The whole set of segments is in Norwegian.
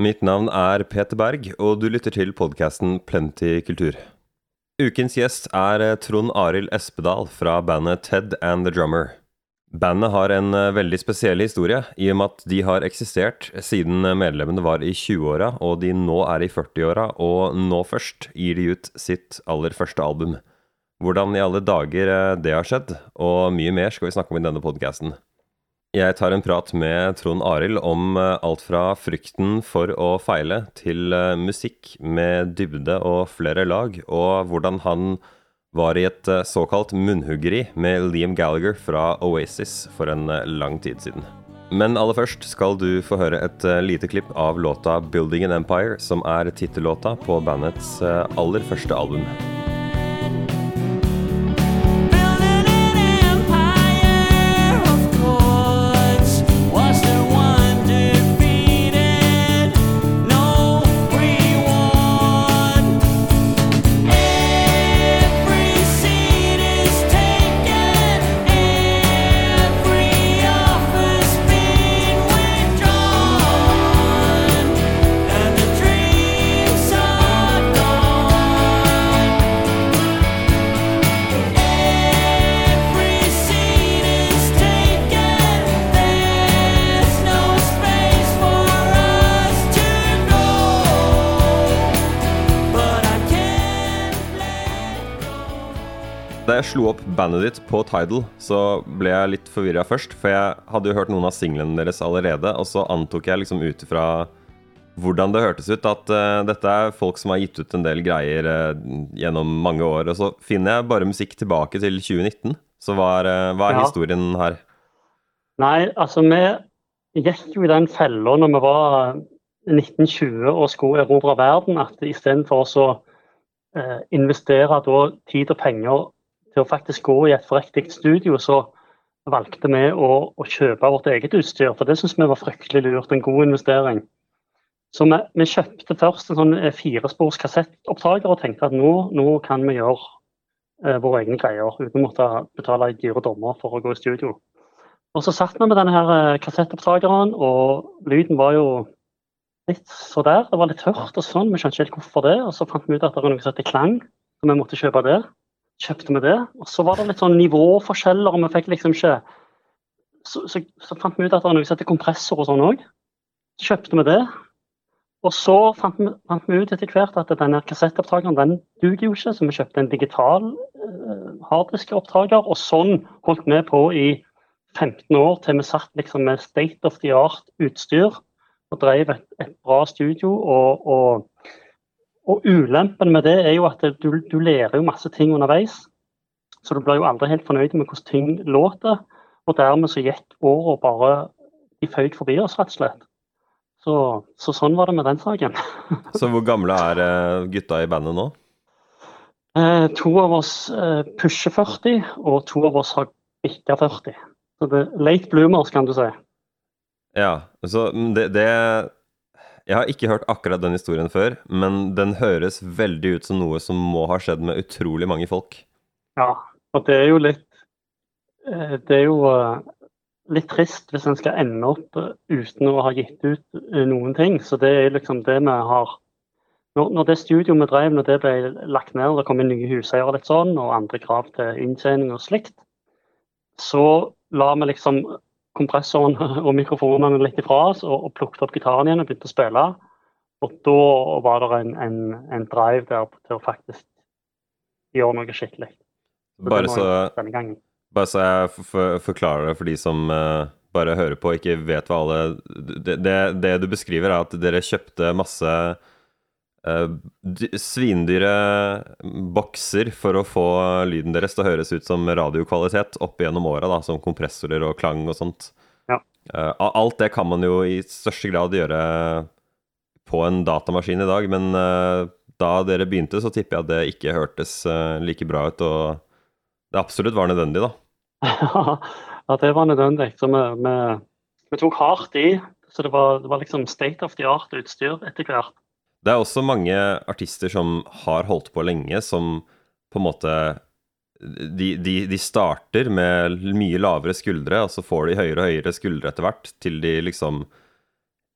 Mitt navn er Peter Berg, og du lytter til podkasten Plenty kultur. Ukens gjest er eh, Trond Arild Espedal fra bandet Ted and The Drummer. Bandet har en eh, veldig spesiell historie, i og med at de har eksistert siden medlemmene var i 20-åra, og de nå er i 40-åra, og nå først gir de ut sitt aller første album. Hvordan i alle dager eh, det har skjedd, og mye mer skal vi snakke om i denne podkasten. Jeg tar en prat med Trond Arild om eh, alt fra frykten for å feile, til eh, musikk med dybde og flere lag, og hvordan han var i et eh, såkalt munnhuggeri med Liam Gallagher fra Oasis for en lang tid siden. Men aller først skal du få høre et lite klipp av låta 'Building an Empire', som er tittellåta på bandets aller første album. Slo opp bandet ditt på Tidal, så ble jeg litt forvirra først. For jeg hadde jo hørt noen av singlene deres allerede, og så antok jeg liksom ut ifra hvordan det hørtes ut, at uh, dette er folk som har gitt ut en del greier uh, gjennom mange år. Og så finner jeg bare musikk tilbake til 2019. Så hva er, uh, hva er ja. historien her? Nei, altså vi gikk jo i den fella når vi var 1920 og skulle erobre verden, at istedenfor å investere da, tid og penger til å faktisk gå i et forriktig studio, så valgte vi å, å, kjøpe vårt eget utstyr. For det syns vi var fryktelig lurt. En god investering. Så vi, vi kjøpte først en sånn eh, firespors kassettopptaker og tenkte at nå, nå kan vi gjøre eh, våre egne greier uten å måtte betale dyre dommer for å gå i studio. Og så satt vi med denne her eh, kassettopptakeren, og lyden var jo litt så der. Det var litt tørt og sånn. Vi skjønte ikke helt hvorfor det. Og så fant vi ut at det var noe som heter klang, så vi måtte kjøpe det kjøpte vi det. Og så var det litt sånn nivåforskjeller, og vi fikk liksom ikke så, så, så, fant vi ut at det var noe kompressor og sånn òg. Så kjøpte vi det. Og så fant vi, fant vi ut etter hvert at denne kassettopptakeren den duger jo ikke, så vi kjøpte en digital uh, harddiskeopptaker. Og sånn holdt vi på i 15 år til vi satt liksom med state of the art utstyr og drev et, et bra studio. og, og og Ulempen med det er jo at du, du, lærer jo masse ting underveis. Så du blir jo aldri helt fornøyd med hvordan ting låter. Og dermed så gikk åra bare De føyk forbi oss, rett og slett. Så, så, sånn var det med den saken. så hvor gamle er eh, gutta i bandet nå? Eh, to av oss eh, pusher 40, og to av oss har bikka 40. Så det er late bloomers, kan du si. Ja, så det, det jeg har ikke hørt akkurat den historien før, men den høres veldig ut som noe som må ha skjedd med utrolig mange folk. Ja, og det er jo litt eh, Det er jo eh, litt trist hvis en skal ende opp eh, uten å ha gitt ut noen ting. Så det er liksom det vi har Når, det studioet vi drev, når det ble lagt ned, det kom inn nye huseiere og litt sånn, og andre krav til inntjening og slikt, så la vi liksom kompressoren og mikrofonene litt ifra oss og, og plukket opp gitaren igjen og begynte å spille. Og da var det en, en, en drive der til å faktisk gjøre noe skikkelig. Bare så, bare så, jeg forklarer det for de som uh, bare hører på og ikke vet hva alle det, det, det, du beskriver, er at dere kjøpte masse svindyre bokser for å få lyden deres til å høres ut som radiokvalitet opp gjennom åra, som kompressorer og klang og sånt. Ja. Uh, alt det kan man jo i største grad gjøre på en datamaskin i dag, men uh, da dere begynte, så tipper jeg at det ikke hørtes like bra ut, og det absolutt var nødvendig, da. ja, det var nødvendig. Så vi, vi, vi tok hardt i. Så det var, det var liksom state of the art-utstyr etter hvert. Det er også mange artister som har holdt på lenge, som på en måte de, de, de, starter med mye lavere skuldre, og så får de høyere og høyere skuldre etter hvert, til de liksom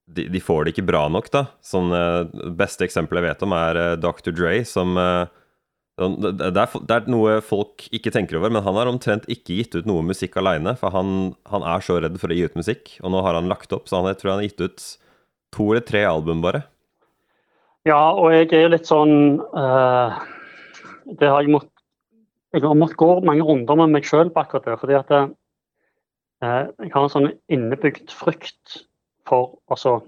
de, de, får det ikke bra nok, da. Sånn, det beste eksempelet jeg vet om, er Dr. Dre, som sånn, det er, det er, noe folk ikke tenker over, men han har omtrent ikke gitt ut noe musikk aleine. For han, han, er så redd for å gi ut musikk, og nå har han lagt opp, så han, jeg tror han har gitt ut to eller tre album, bare. Ja, og jeg er jo litt sånn uh, Det har jeg måttet Jeg har måttet gå mange runder med meg sjøl på akkurat det. fordi at uh, jeg har en sånn innebygd frykt for Altså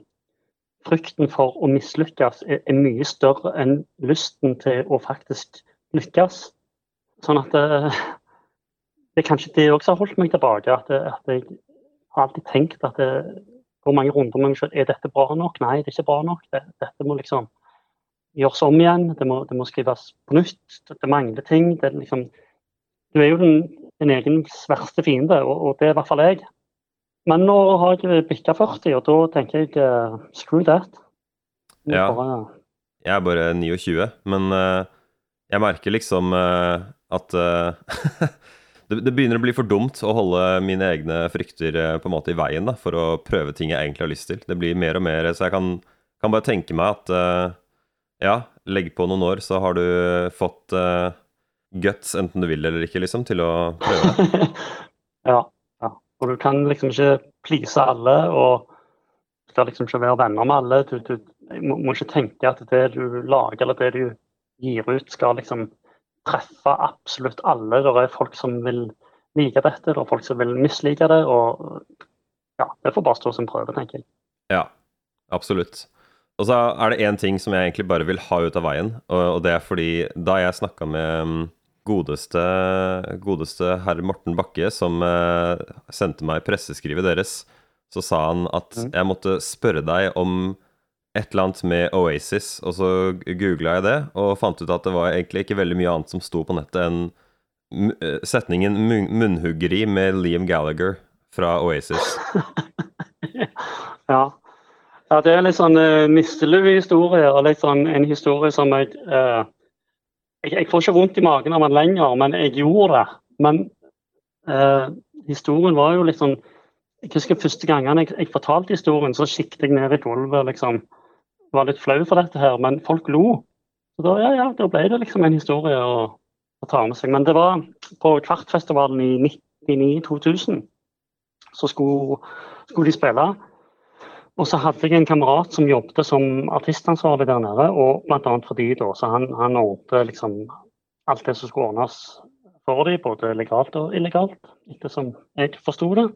frykten for å mislykkes er, er, mye større enn lysten til å faktisk lykkes. Sånn at uh, det er kanskje det også har holdt meg tilbake. At, at jeg har alltid tenkt at det går mange runder med meg selv. Er dette bra nok? Nei, det er ikke bra nok. Det, dette må liksom gjøres om igjen. Det må, det må skrives på nytt. Det, mangler ting. Det er liksom, du er jo din, din egen verste fiende, og, og, det er i hvert fall jeg. Men nå har jeg bikka 40, og da tenker jeg uh, screw that. Ja. Bare, jeg er bare 29, men uh, jeg merker liksom uh, at det, det, begynner å bli for dumt å holde mine egne frykter på en måte i veien da, for å prøve ting jeg egentlig har lyst til. Det blir mer og mer, så jeg kan, kan bare tenke meg at ja, legg på noen år, så har du fått uh, guts, enten du vil eller ikke, liksom, til å prøve. ja, ja. Og du kan liksom ikke please alle, og du skal liksom ikke være venner med alle. Du, du må, må, ikke tenke at det du lager eller det du gir ut, skal liksom treffe absolutt alle. Det er folk som vil like dette, det er folk som vil mislike det. og ja, Det får bare stå som prøve, tenker jeg. Ja, absolutt. Og så er det én ting som jeg egentlig bare vil ha ut av veien, og, og det er fordi da jeg snakka med mm, godeste, godeste herr Morten Bakke, som eh, sendte meg presseskrivet deres, så sa han at mm. jeg måtte spørre deg om et eller annet med Oasis, og så googla jeg det, og fant ut at det var egentlig ikke veldig mye annet som sto på nettet enn eh, setningen 'munnhuggeri med Liam Gallagher' fra Oasis. ja. Ja, det er litt sånn uh, nisselue-historie, og litt sånn en historie som jeg, uh, jeg, jeg får ikke vondt i magen av den lenger, men jeg gjorde det. Men uh, historien var jo litt sånn Jeg husker første gangene jeg, jeg fortalte historien, så siktet jeg ned i gulvet liksom. Var litt flau for dette her, men folk lo. Så da, ja, ja, da ble det liksom en historie å, å ta med seg. Men det var på Kvartfestivalen i 99-2000, så skulle, skulle de spille. Og så hadde jeg en kamerat som jobbet som artistansvarlig der nede, og blant for de da, så han, han ordnet liksom alt det som skulle ordnes for dem, både legalt og illegalt, ettersom jeg forsto det.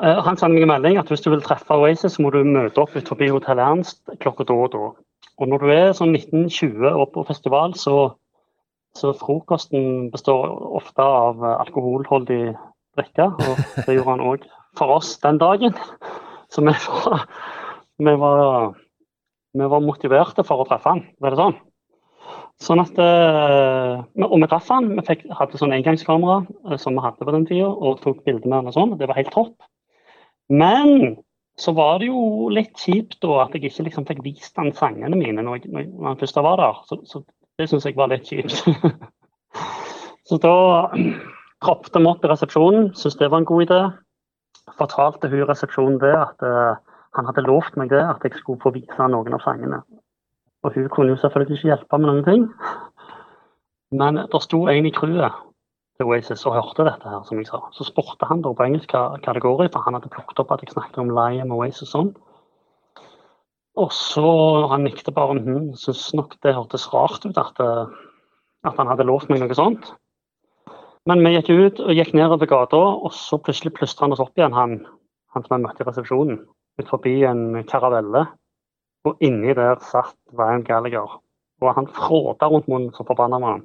Uh, han sendte meg en melding at hvis du vil treffe Oasis, så må du møte opp utenfor Hotell Ernst klokka da og da. Og når du er sånn 1920 og på festival, så, så frokosten består ofte av alkoholholdig drikke. Og det gjorde han òg for oss den dagen. Så vi var, vi var, vi var motiverte for å treffe han, var det sånn? Sånn at, eh, Og vi traff han. Vi fikk, hadde sånn engangskamera eh, som vi hadde på den tida, og tok bilder med han og sånn. Det var helt topp. Men så var det jo litt kjipt da at jeg ikke liksom fikk vist han sangene mine når, jeg, når han først var der. Så, så det syns jeg var litt kjipt. så da kroppet vi opp i resepsjonen, syntes det var en god idé fortalte hun i resepsjonen det at uh, han hadde lovt meg det, at jeg skulle få vise noen av sangene. Og hun kunne jo selvfølgelig ikke hjelpe med noen ting. Men det sto en i crewet til Oasis og hørte dette her, som jeg sa. Så spurte han da på engelsk hva, det går i, for han hadde plukket opp at jeg snakket om Liam Oasis sånn. Og så Han nikket bare. Hun syntes nok det hørtes rart ut at, eh, at han hadde lovt meg noe sånt. Men vi gikk ut og gikk nedover gata, og så plutselig plystra han oss opp igjen, han, han som vi møtte i resepsjonen. Ut forbi en karavelle. Og inni der satt Ryan Gallagher. Og han fråda rundt munnen så forbanna med han.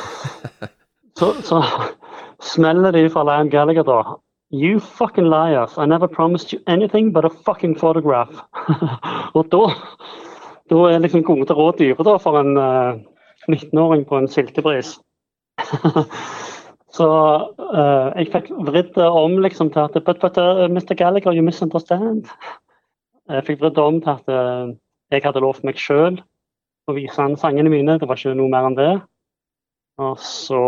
så, så smeller de fra Ryan Gallagher da. You fucking liars. I never promised you anything but a fucking photograph. og da, da er liksom gode råd dyre for en uh, eh, 19-åring på en siltebris. så uh, jeg fikk vridd om liksom, til at But, but uh, Mr. Gallagher, you misunderstand. Jeg fikk vridd om til at uh, jeg hadde lovt meg sjøl å vise han sangene mine. Det var ikke noe mer enn det. Og så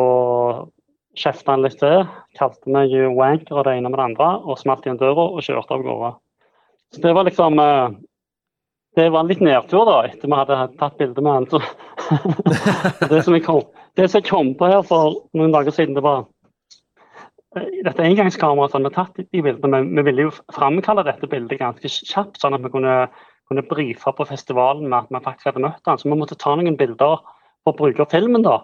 kjefta han litt til, kalte meg wanker og det ene med det andre, og smalt igjen døra og kjørte av gårde. Så det var liksom eh, Det var en litt nedtur, da, etter vi hadde tatt bilde med han. Så, det, som jeg kom, det som jeg kom på her for noen dager siden, det var dette engangskameraet som vi har tatt de bildene, men vi ville jo framkalle dette bildet ganske kjapt, sånn at vi kunne, kunne brife på festivalen med at vi faktisk hadde møtt han. Så vi måtte ta noen bilder for å bruke filmen. da.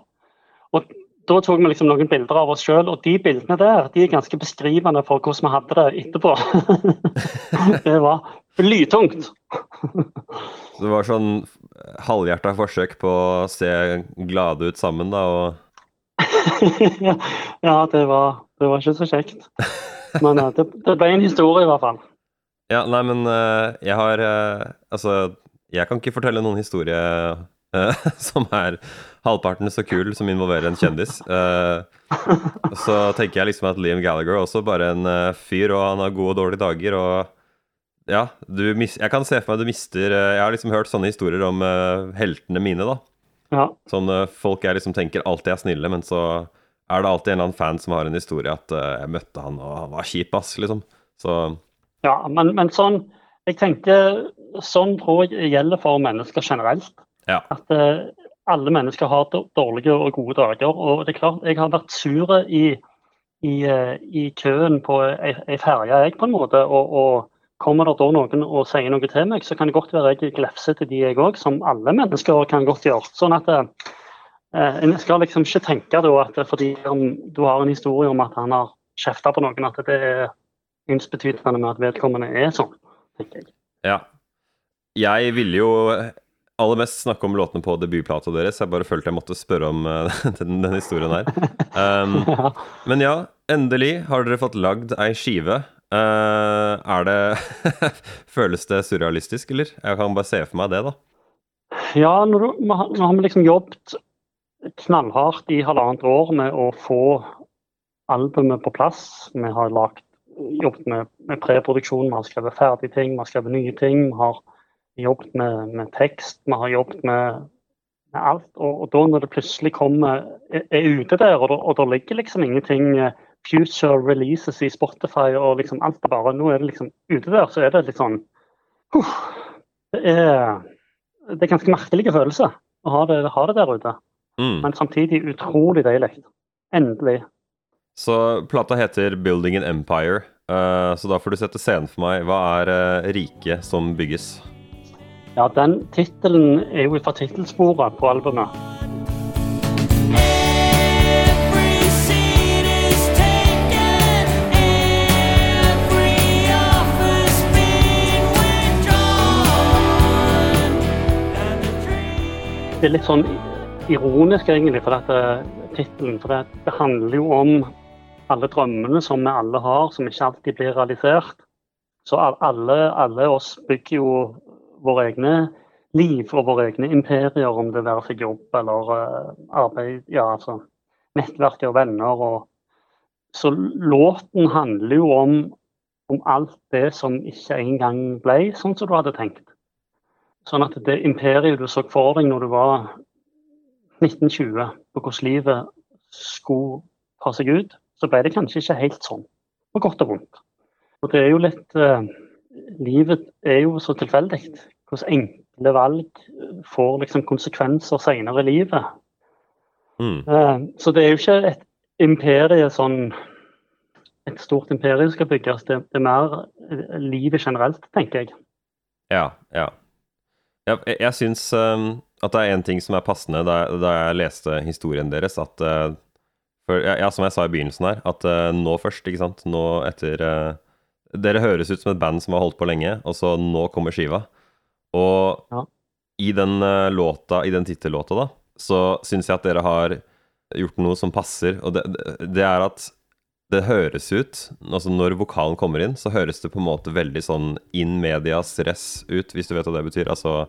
Og da tok vi liksom noen bilder av oss sjøl, og de bildene der de er ganske beskrivende for hvordan vi hadde det etterpå. det var blytungt. Det var sånn halvhjerta forsøk på å se glade ut sammen, da, og Ja, det var, det var, ikke så kjekt. Men det, det, ble en historie, i hvert fall. Ja, nei, men uh, jeg har uh, Altså, jeg kan ikke fortelle noen historie som er halvparten så kul som involverer en kjendis. så tenker jeg liksom at Liam Gallagher er også bare en fyr, og han har gode og dårlige dager, og ja, mis, jeg kan se for meg du mister eh, Jeg har liksom hørt sånne historier om uh, heltene mine, da. Ja. Sånn uh, folk jeg liksom tenker alltid er snille, men så er det alltid en eller annen fan som har en historie at uh, jeg møtte han, og han var kjip, ass, liksom. Så Ja, men, men, sånn Jeg tenker sånn tror jeg gjelder for mennesker generelt. Ja. At alle mennesker har dårlige og gode dager. Og det er klart, jeg har vært sur i, i, i køen på ei ferje, jeg, på en måte. og, og Kommer det da noen og sier noe til meg, så kan det godt være jeg glefser til de jeg òg, som alle mennesker kan godt gjøre. Sånn at eh, En skal liksom ikke tenke da at fordi du har en historie om at han har kjefta på noen, at det er ensbetydende med at vedkommende er sånn. tenker jeg. Ja. Jeg ville jo aller mest snakke om låtene på debutplata deres. Jeg bare følte jeg måtte spørre om uh, den, den, historien her. Um. Men ja, endelig har dere fått lagd ei skive er det Føles det surrealistisk, eller? Jeg kan bare se for meg det, da. Ja, nå, har vi liksom jobbet knallhardt i halvannet år med å få albumet på plass. Vi har lagt, jobbet med, med preproduksjon, vi har skrevet ferdige ting, vi har skrevet nye ting. Vi har jobbet med, med tekst, vi har jobbet med, med alt. Og, og, da når det plutselig kommer, er, er ute der, og, og det ligger liksom ingenting uh, future releases i Spotify og liksom alt det bare Nå er det liksom ute der, så er det litt sånn uh, det, er, det er ganske merkelige følelser å ha det, ha det der ute. Mm. Men samtidig utrolig deilig. Endelig. Så plata heter 'Building an Empire', uh, så da får du sette scenen for meg. Hva er uh, riket som bygges? Ja, den tittelen er jo fra tittelsporet på albumet. Det er litt sånn ironisk, egentlig, for dette tittelen. For det, handler jo om alle drømmene som vi alle har, som ikke alltid blir realisert. Så alle, alle oss bygger jo våre egne liv og våre egne imperier, om det være seg jobb eller uh, arbeid, ja, altså nettverk og venner. Og, så låten handler jo om, om alt det som ikke engang ble sånn som du hadde tenkt. Sånn at det imperiet du så for deg når du var 1920, på hvordan livet skulle ta seg ut, så ble det kanskje ikke helt sånn. På godt og vondt. Og det er jo litt eh, Livet er jo så tilfeldig. Hvordan enkle valg får liksom konsekvenser senere i livet. Mm. Eh, så det er jo ikke et imperie sånn Et stort imperium skal bygges. Det, det er mer livet generelt, tenker jeg. Ja, ja. Jeg, jeg syns um, at det er én ting som er passende da, da, jeg leste historien deres, at uh, for, ja, Som jeg sa i begynnelsen her, at uh, nå først, ikke sant Nå etter uh, Dere høres ut som et band som har holdt på lenge, og så nå kommer skiva. Og ja. i den låta, i den tittellåta, da, så syns jeg at dere har gjort noe som passer, og det, det er at det høres ut altså Når vokalen kommer inn, så høres det på en måte veldig sånn in medias res ut, hvis du vet hva det betyr. Altså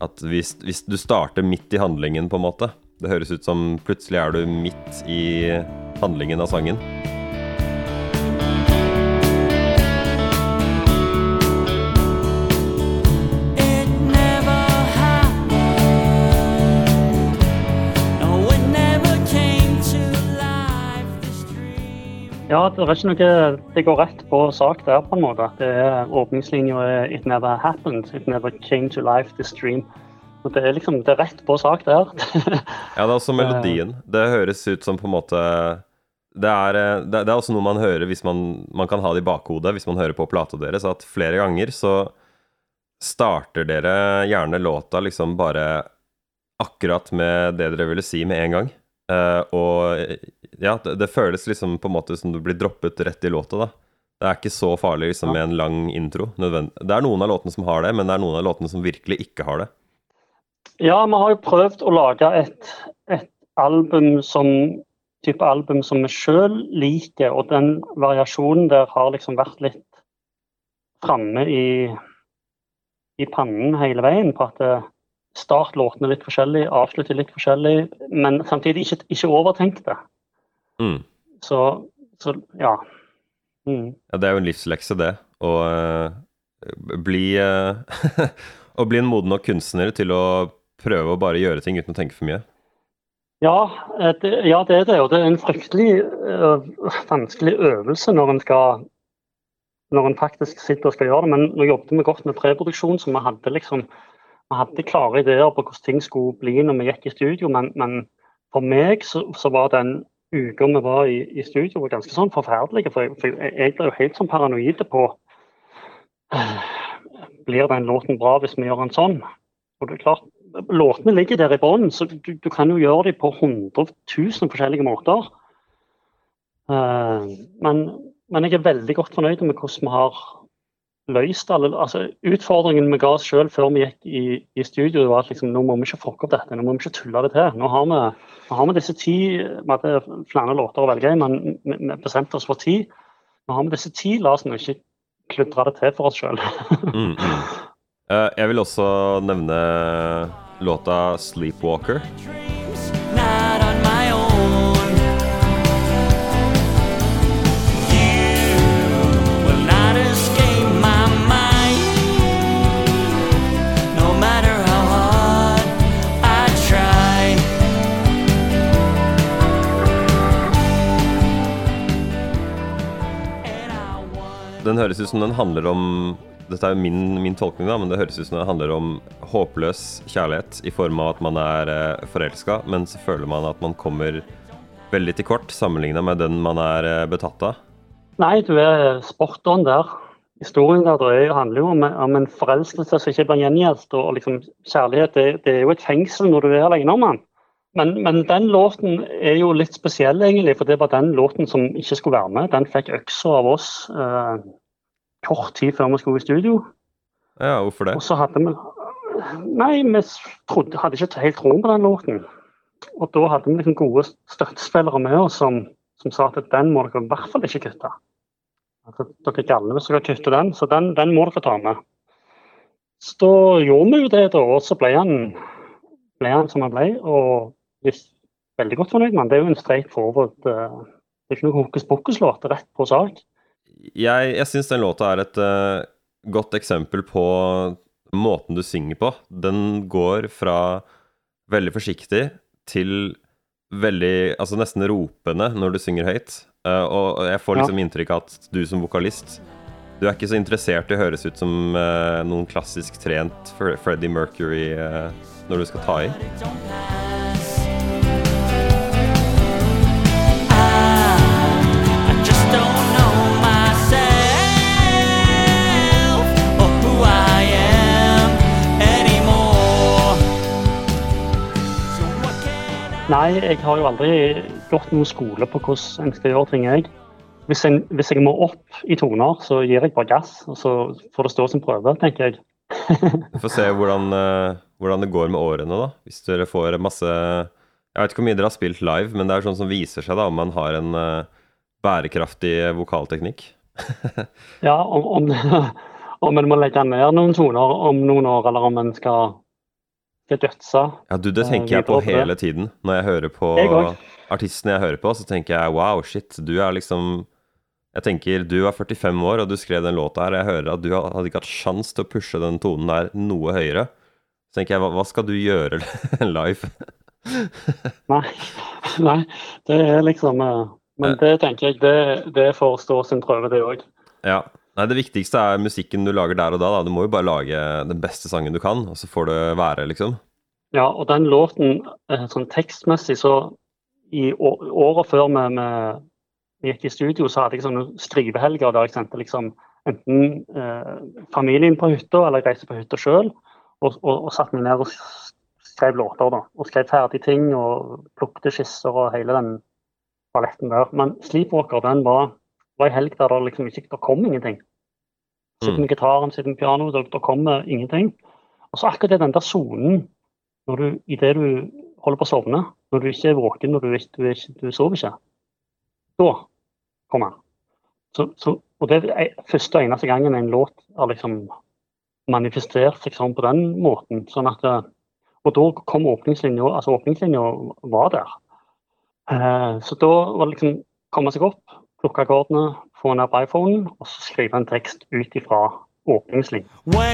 at hvis, hvis, du starter midt i handlingen, på en måte Det høres ut som plutselig er du midt i handlingen av sangen. Ja, det er ikke noe Det går rett på sak der, på en måte. Det er Åpningslinja 'It never happened'. 'It never came to life, this dream'. Og det er liksom det er rett på sak der. ja, det er også melodien. Det høres ut som på en måte det er, eh, det, det er også noe man hører hvis man, man kan ha det i bakhodet hvis man hører på plata deres, at flere ganger så starter dere gjerne låta liksom bare akkurat med det dere ville si med en gang. Uh, og ja, det, det, føles liksom på en måte som du blir droppet rett i låta, da. Det er ikke så farlig liksom med en lang intro. Nødvendig. Det er noen av låtene som har det, men det er noen av låtene som virkelig ikke har det. Ja, vi har jo prøvd å lage et, et album som type album som vi sjøl liker, og den variasjonen der har liksom vært litt framme i, i pannen hele veien. på at det, Start låtene litt forskjellig, avslutte litt forskjellig, men samtidig ikke, ikke overtenk det. Mm. Så, så, ja. Mm. ja. Det er jo en livslekse, det. Å uh, bli uh, Å bli en moden nok kunstner til å prøve å bare gjøre ting uten å tenke for mye. Ja, eh, det, ja, det er det. Og det er en fryktelig uh, vanskelig øvelse når en skal når en faktisk sitter og skal gjøre det. Men nå jobbet vi godt med preproduksjon, så vi hadde liksom vi hadde klare ideer på hvordan ting skulle bli når vi gikk i studio, men, men for meg så, så, var den uka vi var i, i studio ganske sånn forferdelig. For jeg, for jeg ble jo helt sånn paranoid på Blir den låten bra hvis vi gjør den sånn? Og det er klart, Låtene ligger der i bunnen, så du, du, kan jo gjøre dem på 100 000 forskjellige måter. Uh, men, men jeg er veldig godt fornøyd med hvordan vi har løst alle altså, Utfordringen vi ga oss selv før vi gikk i, i studio, var at liksom, nå må vi ikke fucke opp dette, nå må vi ikke tulle det til. Nå har vi, nå har vi disse ti Vi hadde flere låter å velge i, men vi, bestemte oss for ti. Nå har vi disse ti, la oss nå ikke kludre det til for oss sjøl. mm, mm. uh, jeg vil også nevne låta 'Sleepwalker'. Den høres ut som den handler om Dette er min, min tolkning, da, men det høres ut som den handler om håpløs kjærlighet i form av at man er eh, forelska, men så føler man at man kommer veldig til kort sammenligna med den man er eh, betatt av. Nei, du er spot on der. Historien der det handler jo om, om, en forelskelse som ikke blir gjengjeldt. Og liksom, kjærlighet det, det, er jo et fengsel når du er alene om den. Men, men, den låten er jo litt spesiell, egentlig, for det var den låten som ikke skulle være med. Den fikk øksa av oss eh, kort tid før vi skulle i studio. Ja, hvorfor det? Og så hadde vi Nei, vi trodde, hadde ikke helt troen på den låten. Og da hadde vi liksom gode støttespillere med oss som, som, sa at den må dere i hvert fall ikke kutte. Altså, dere er gale hvis dere kutter den, så den, den, må dere ta med. Så da gjorde vi jo det, da, og så ble han, ble han som han ble. Og vi er veldig godt fornøyd med den. Det er jo en straight forward. Uh, det er ikke noe hokus pokus-låt, rett på sak jeg, jeg syns den låta er et uh, godt eksempel på måten du synger på. Den går fra veldig forsiktig til veldig Altså nesten ropende når du synger høyt. Uh, og jeg får liksom ja. inntrykk av at du som vokalist Du er ikke så interessert i å høres ut som uh, noen klassisk trent Freddie Mercury når du skal ta i. Nei, jeg har jo aldri gått noen skole på hvordan en skal gjøre ting. jeg. Hvis en, hvis jeg må opp i toner, så gir jeg bare gass, og så får det stå som prøve, tenker jeg. Vi får se hvordan, uh, hvordan, det går med årene, da. Hvis dere får masse Jeg vet ikke hvor mye dere har spilt live, men det er sånn som viser seg da om man har en uh, bærekraftig vokalteknikk. ja, om, om, om en må legge ned noen toner om noen år, eller om en skal til dødsa. Ja, du, det tenker jeg på hele tiden. Når jeg hører på jeg artistene jeg hører på, så tenker jeg wow, shit, du er liksom Jeg tenker du er 45 år, og du skrev den låta her, og jeg hører at du hadde ikke hatt sjans til å pushe den tonen der noe høyere. Så tenker jeg, hva, hva skal du gjøre live? nei, nei, det er liksom uh, Men det tenker jeg, det, det får stå sin prøve, det òg. Ja. Nei, det viktigste er musikken du lager der og da. da. Du må jo bare lage den beste sangen du kan, og så får det være, liksom. Ja, og den låten, eh, sånn tekstmessig, så i året før vi, vi, gikk i studio, så hadde jeg sånne skrivehelger der jeg sendte liksom enten eh, familien på hytta, eller reiste på hytta sjøl, og, og, og satte meg ned og skrev låter. da, Og skrev ferdige ting og plukket skisser og hele den balletten der. Men Sleepwalker den var, var en helg der det liksom ikke kom ingenting. Sitter mm. med gitaren, sitter med pianoet, det, det kommer ingenting. Og så akkurat den der sonen idet du holder på å sovne, når du ikke er våken, når du, du, du sover ikke, da kommer han. Så, så, og det er første og eneste gangen en låt har liksom manifestert seg sånn på den måten. sånn at eh, Og da kom åpningslinja altså åpningslinja var der. Eh, så da var det liksom komme seg opp, plukke akkordene, få den på iPhonen og så skrive en tekst ut ifra my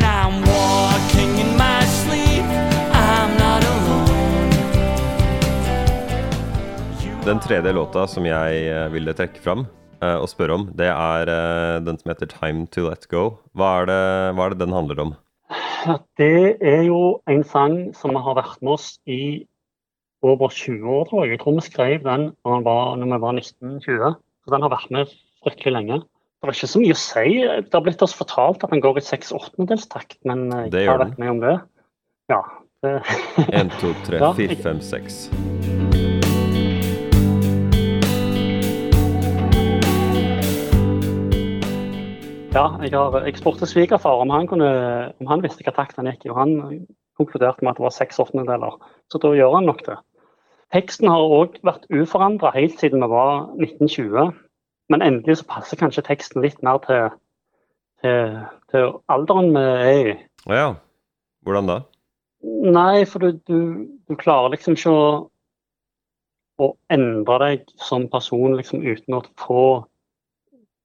Den tredje låta som jeg eh, ville trekke fram uh, og spørre om, det er uh, den som heter 'Time To Let Go'. Hva er, det, hva er det den handler om? Det er jo en sang som har vært med oss i over 20 år, tror jeg. Jeg tror vi skrev den når, var, når vi var 1920. Så den har vært med fryktelig lenge. Det er ikke så mye å si. Det har blitt oss fortalt at den går i seks åttendedelstakt, men jeg har vært med om det. Ja. 1, 2, 3, 4, 5, 6. Ja, jeg, har, jeg spurte svigerfar om, han om han visste hva takt han gikk i. og Han konkluderte med at det var seks åttendedeler, så da gjør han nok det. Teksten har òg vært uforandra helt siden vi var 1920. Men endelig så passer kanskje teksten litt mer til, til, til alderen vi er i. Å ja. Hvordan da? Nei, for du, du, du klarer liksom ikke å, å, endre deg som person liksom uten å få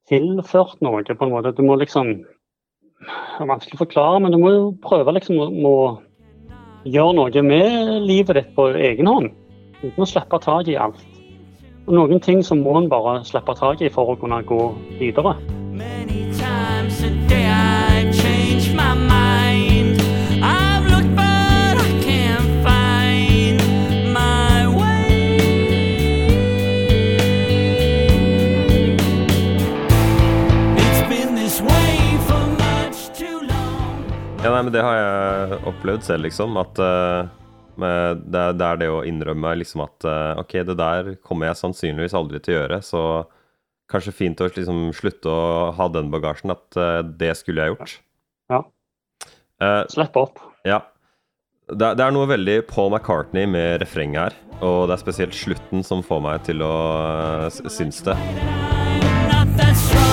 tilført noe, på en måte. Du må liksom Det er vanskelig å forklare, men du må jo prøve liksom å gjøre noe med livet ditt på egen hånd. Uten å slippe tak i alt. Og noen ting så må en bare slippe tak i for å kunne gå videre. Ja, nei, men det har jeg opplevd selv, liksom. At uh, det, er, det, er det å innrømme liksom at uh, ok, det der kommer jeg sannsynligvis aldri til å gjøre, så kanskje fint å liksom slutte å ha den bagasjen, at uh, det skulle jeg gjort. Ja. Slipp opp. Ja. Det, det, er noe veldig Paul McCartney med refrenget her, og det er spesielt slutten som får meg til å synes det. Not that strong.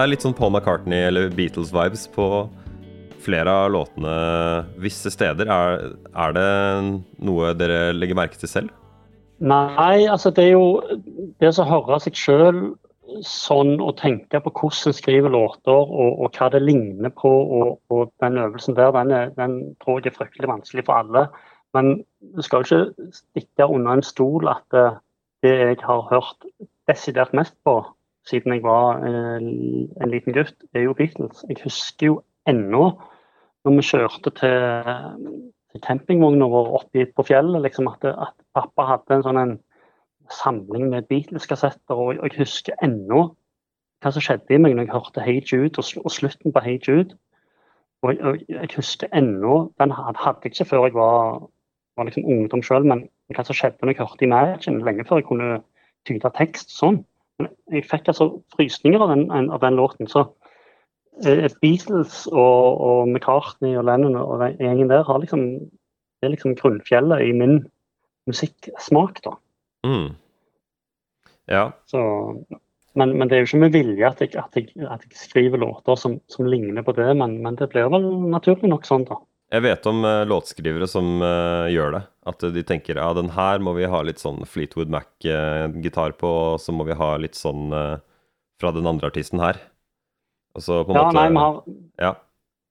Det er litt sånn Paul McCartney eller Beatles-vibes på flere av låtene visse steder. Er, er, det noe dere legger merke til selv? Nei, altså det er jo det å høre seg sjøl sånn og tenke på hvordan en skriver låter og, og, hva det ligner på, og, og den øvelsen der, den, er, den, tror jeg er fryktelig vanskelig for alle. Men du skal jo ikke stikke under en stol at det, det jeg har hørt desidert mest på, siden jeg var eh, en liten gutt, er jo Beatles. Jeg husker jo ennå når vi kjørte til, til campingvogna vår oppe på fjellet, liksom at, at, pappa hadde en sånn en samling med Beatles-kassetter. Og jeg husker ennå hva som skjedde i meg når jeg hørte Hey Jude og, og slutten på Hey Jude. Og og jeg husker ennå Den hadde jeg ikke før jeg var, var liksom ungdom sjøl, men hva som skjedde når jeg hørte Imagine, lenge før jeg kunne tyde tekst sånn jeg fikk altså frysninger av den, av den låten. Så eh, Beatles og, og, McCartney og Lennon og den gjengen der har liksom, det er liksom grunnfjellet i min musikksmak, da. Mm. Ja. Så, men, men, det er jo ikke med vilje at jeg, at jeg, at jeg skriver låter som, som, ligner på det, men, men det blir vel naturlig nok sånn, da. Jeg vet om uh, låtskrivere som uh, gjør det. At de tenker ja, den her må vi ha litt sånn Fleetwood Mac-gitar på, og så må vi ha litt sånn uh, fra den andre artisten her. Og så på en Ja, måte nei, vi har, Ja.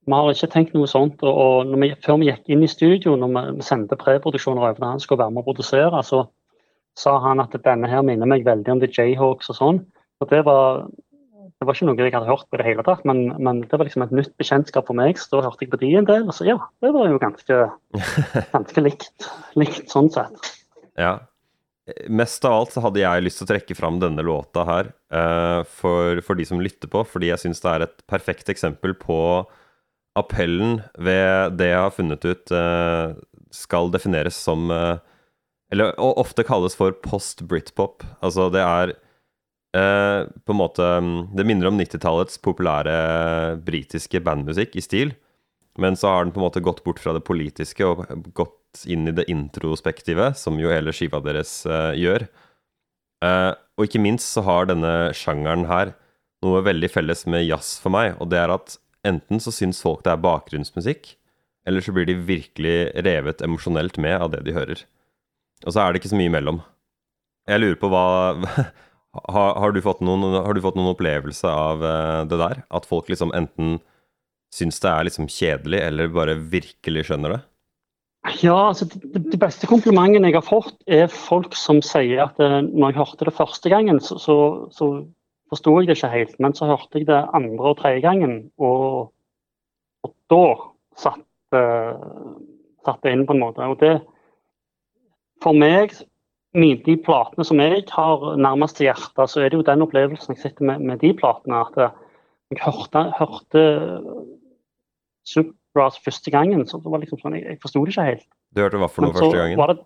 vi har ikke tenkt noe sånt. Og, vi, før vi gikk inn i studio, når vi, vi sendte preproduksjoner over til han skulle være med å produsere, så sa han at denne her minner meg veldig om The Jayhawks og sånn. Og det var, det var ikke noe jeg hadde hørt på i det hele tatt, men, men det var liksom et nytt bekjentskap for meg. Så da hørte jeg på de en del, og så ja, det var jo ganske, ganske likt, likt sånn sett. Ja. Mest av alt så hadde jeg lyst til å trekke fram denne låta her uh, for, for de som lytter på, fordi jeg syns det er et perfekt eksempel på appellen ved det jeg har funnet ut uh, skal defineres som uh, Eller og ofte kalles for post-britpop. Altså det er eh, på en måte mm, Det minner om 90-tallets populære britiske bandmusikk i stil. Men så har den på en måte gått bort fra det politiske og gått inn i det introspektive, som jo hele skiva deres eh, gjør. Eh, og ikke minst så har denne sjangeren her noe veldig felles med jazz for meg, og det er at enten så syns folk det er bakgrunnsmusikk, eller så blir de virkelig revet emosjonelt med av det de hører. Og så er det ikke så mye imellom. Jeg lurer på hva har, har, du noen, har du fått noen opplevelse av eh, det der? At folk liksom enten syns det er liksom kjedelig, eller bare virkelig skjønner det? Ja, altså de, de beste komplimentene jeg har fått, er folk som sier at eh, når jeg hørte det første gangen, så, så, så forsto jeg det ikke helt. Men så hørte jeg det andre og tredje gangen, og, og da satt, uh, satt det inn på en måte. Og det For meg, min, de platene som jeg har nærmest til hjertet, så er det jo den opplevelsen jeg sitter med, med de platene. At jeg hørte, hørte Supergrass første gangen, så det var liksom sånn, jeg, jeg forsto det ikke helt. Du hørte hva for noe første gangen? var det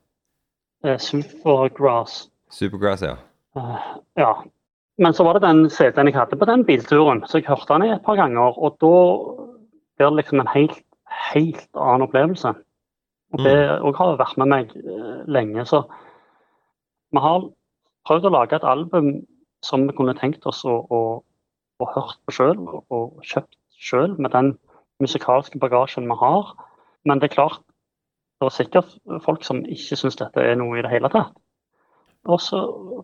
uh, Supergrass. Supergrass, ja. Uh, ja. Men så var det den CD-en jeg hadde på den bilturen, så jeg hørte den et par ganger. Og da blir det liksom en helt, helt annen opplevelse. Og det mm. har vært med meg uh, lenge. Så vi har prøvd å lage et album som vi kunne tenkt oss å, å, å hørt på sjøl, og, og kjøpt sjøl, med den musikalske bagasjen vi har. Men det er klart, det er sikkert folk som ikke syns dette er noe i det hele tatt. Og så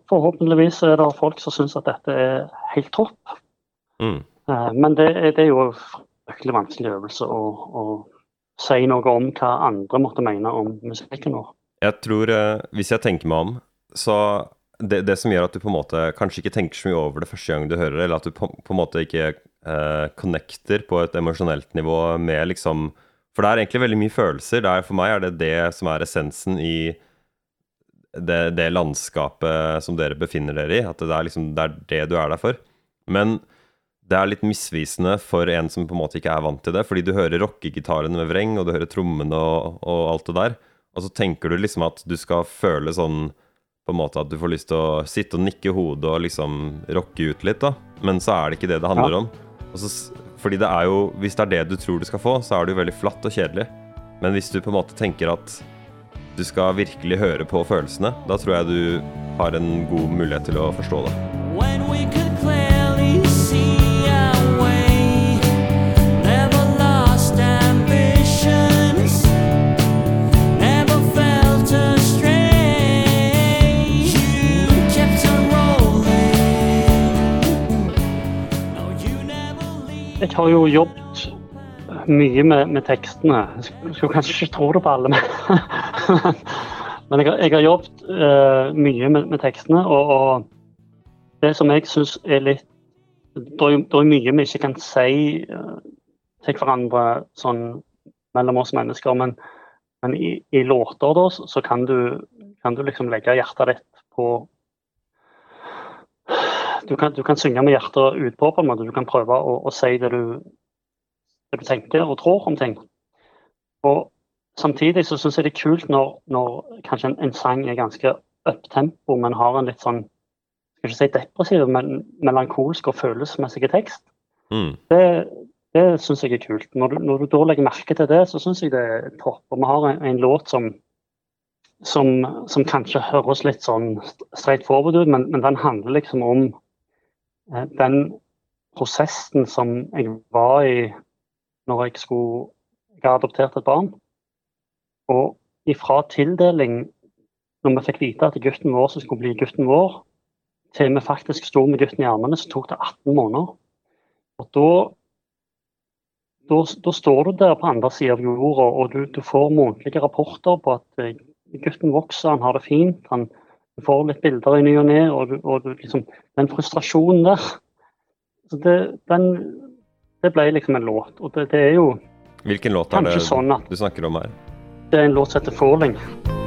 forhåpentligvis er det folk som syns at dette er helt topp. Mm. Eh, Men det, er- det er jo en fryktelig vanskelig øvelse å, å si noe om hva andre måtte mene om musikken vår. Jeg tror, eh, hvis jeg tenker meg om, så det, det som gjør at du på en måte kanskje ikke tenker så mye over det første gang du hører det, eller at du på, på en måte ikke eh, connecter på et emosjonelt nivå med liksom For det er egentlig veldig mye følelser. Er, for meg er det det som er essensen i det, det landskapet som dere befinner dere i. At det er liksom det er det du er der for. Men det er litt misvisende for en som på en måte ikke er vant til det, fordi du hører rockegitarene med vreng, og du hører trommene og, og alt det der, og så tenker du liksom at du skal føle sånn på en måte at du får lyst til å sitte og nikke hodet og liksom rocke ut litt, da. Men så er det ikke det det handler Ja. om. Og så, fordi det er jo Hvis det er det du tror du skal få, så er det jo veldig flatt og kjedelig. Men hvis du på en måte tenker at du skal virkelig høre på følelsene, da tror jeg du har en god mulighet til å forstå det. Jeg har jo jobbet mye med, med tekstene. Jeg skulle, kanskje ikke tro det på alle, men, men jeg, jeg har jobbet uh, mye med, med tekstene. Og, og det som jeg syns er litt Det er mye vi ikke kan si uh, til hverandre sånn mellom oss mennesker, men, men i, i låter da, så kan, du, kan du liksom legge hjertet ditt på du kan, du kan synge med hjertet utpå, på en måte. Du kan prøve å, å si det du, det du tenker og tror om ting. Og samtidig så syns jeg det er kult når, når kanskje en, en sang er ganske uptempo, men har en litt sånn skal ikke si depressiv, men melankolsk og følelsesmessig tekst. Mm. Det, det syns jeg er kult. Når du, når du da legger merke til det, så syns jeg det er topp. Og vi har en, en låt som, som, som kanskje høres litt sånn straight forward ut, men, men den handler liksom om den prosessen som jeg var i når jeg skulle Jeg har adoptert et barn. Og ifra tildeling, når vi fikk vite at gutten vår skulle bli gutten vår, til vi faktisk sto med gutten i armene, så tok det 18 måneder. Og da da, da står du der på andre siden av jorda, og du, du får månedlige rapporter på at eh, gutten vokser, han har det fint. han du får litt bilder i ny og ne, og, og liksom, den frustrasjonen der så det, den, det ble liksom en låt. Og det, det er jo Hvilken låt er det sånn at du snakker om her? det er en låt som heter 'Falling'.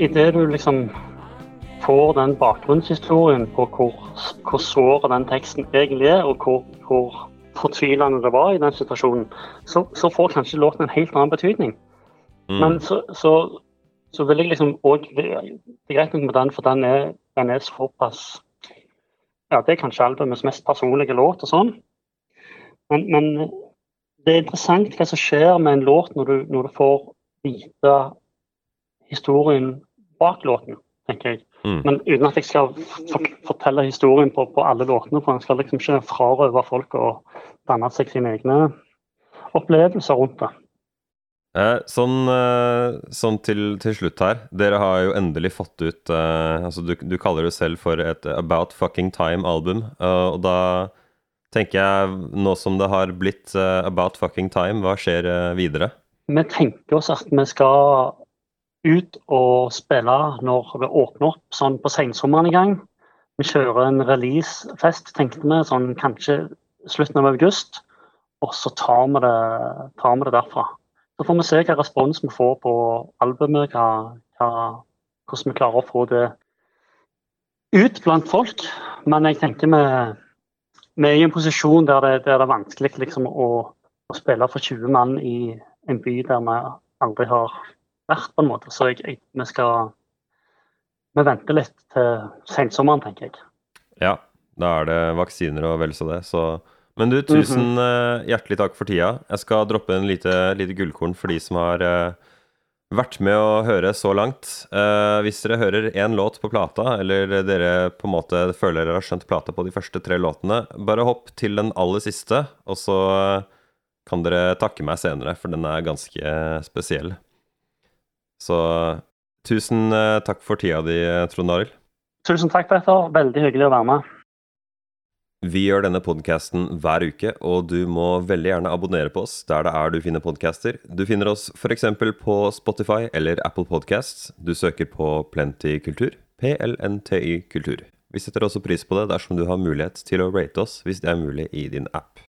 I, i det du liksom får den bakgrunnshistorien på hvor, hvor såret den teksten egentlig er, og hvor, hvor fortvilende det var i den situasjonen, så, så får kanskje låten en helt annen betydning. Mm. Men så, så, så vil jeg liksom òg Det er greit nok med den, for den er, den er såpass Ja, det er kanskje albumets mest personlige låt og sånn. Men, men det er interessant hva som skjer med en låt når du, når du får vite historien bak låten, tenker jeg. Mm. Men uten at jeg skal fortelle historien på, på alle låtene, for en skal liksom ikke frarøve folk å danne seg sine egne opplevelser rundt det. Eh, sånn eh, sånn til, til slutt her. Dere har jo endelig fått ut eh, altså du, du kaller det selv for et About Fucking Time-album. eh, og da tenker jeg, nå som det har blitt eh, About Fucking Time, hva skjer eh, videre? Vi tenker oss at vi skal ut og spille når det åpner opp sånn på sensommeren i gang. Vi kjører en releasefest, tenkte vi, sånn kanskje slutten av august. Og så tar vi det, tar vi det derfra. Så får vi se hva respons vi får på albumet, hva, hva, hvordan vi klarer å få det ut blant folk. Men jeg tenker vi, vi er i en posisjon der det, der det er vanskelig liksom, å, å spille for 20 mann i en by der vi aldri har vært, på en måte. Så jeg, jeg, vi skal Vi venter litt til sensommeren, tenker jeg. Ja, da er det vaksiner og vel så det, så Men du, tusen eh, hjertelig takk for tida. Jeg skal droppe en lite, lite gullkorn for de som har eh, vært med å høre så langt. Eh, hvis dere hører én låt på plata, eller dere på en måte føler dere har skjønt plata på de første tre låtene, bare hopp til den aller siste, og så eh, kan dere takke meg senere, for den er ganske spesiell. Så tusen eh, takk for tida di, Trond Arild. Tusen takk, Petter. Veldig hyggelig å være med. Vi gjør denne podcasten hver uke, og du må veldig gjerne abonnere på oss der det er du finner podcaster. Du finner oss f.eks. på Spotify eller Apple Podcasts. Du søker på Plenty Kultur. PLNTY Kultur. Vi setter også pris på det dersom du har mulighet til å rate oss hvis det er mulig i din app.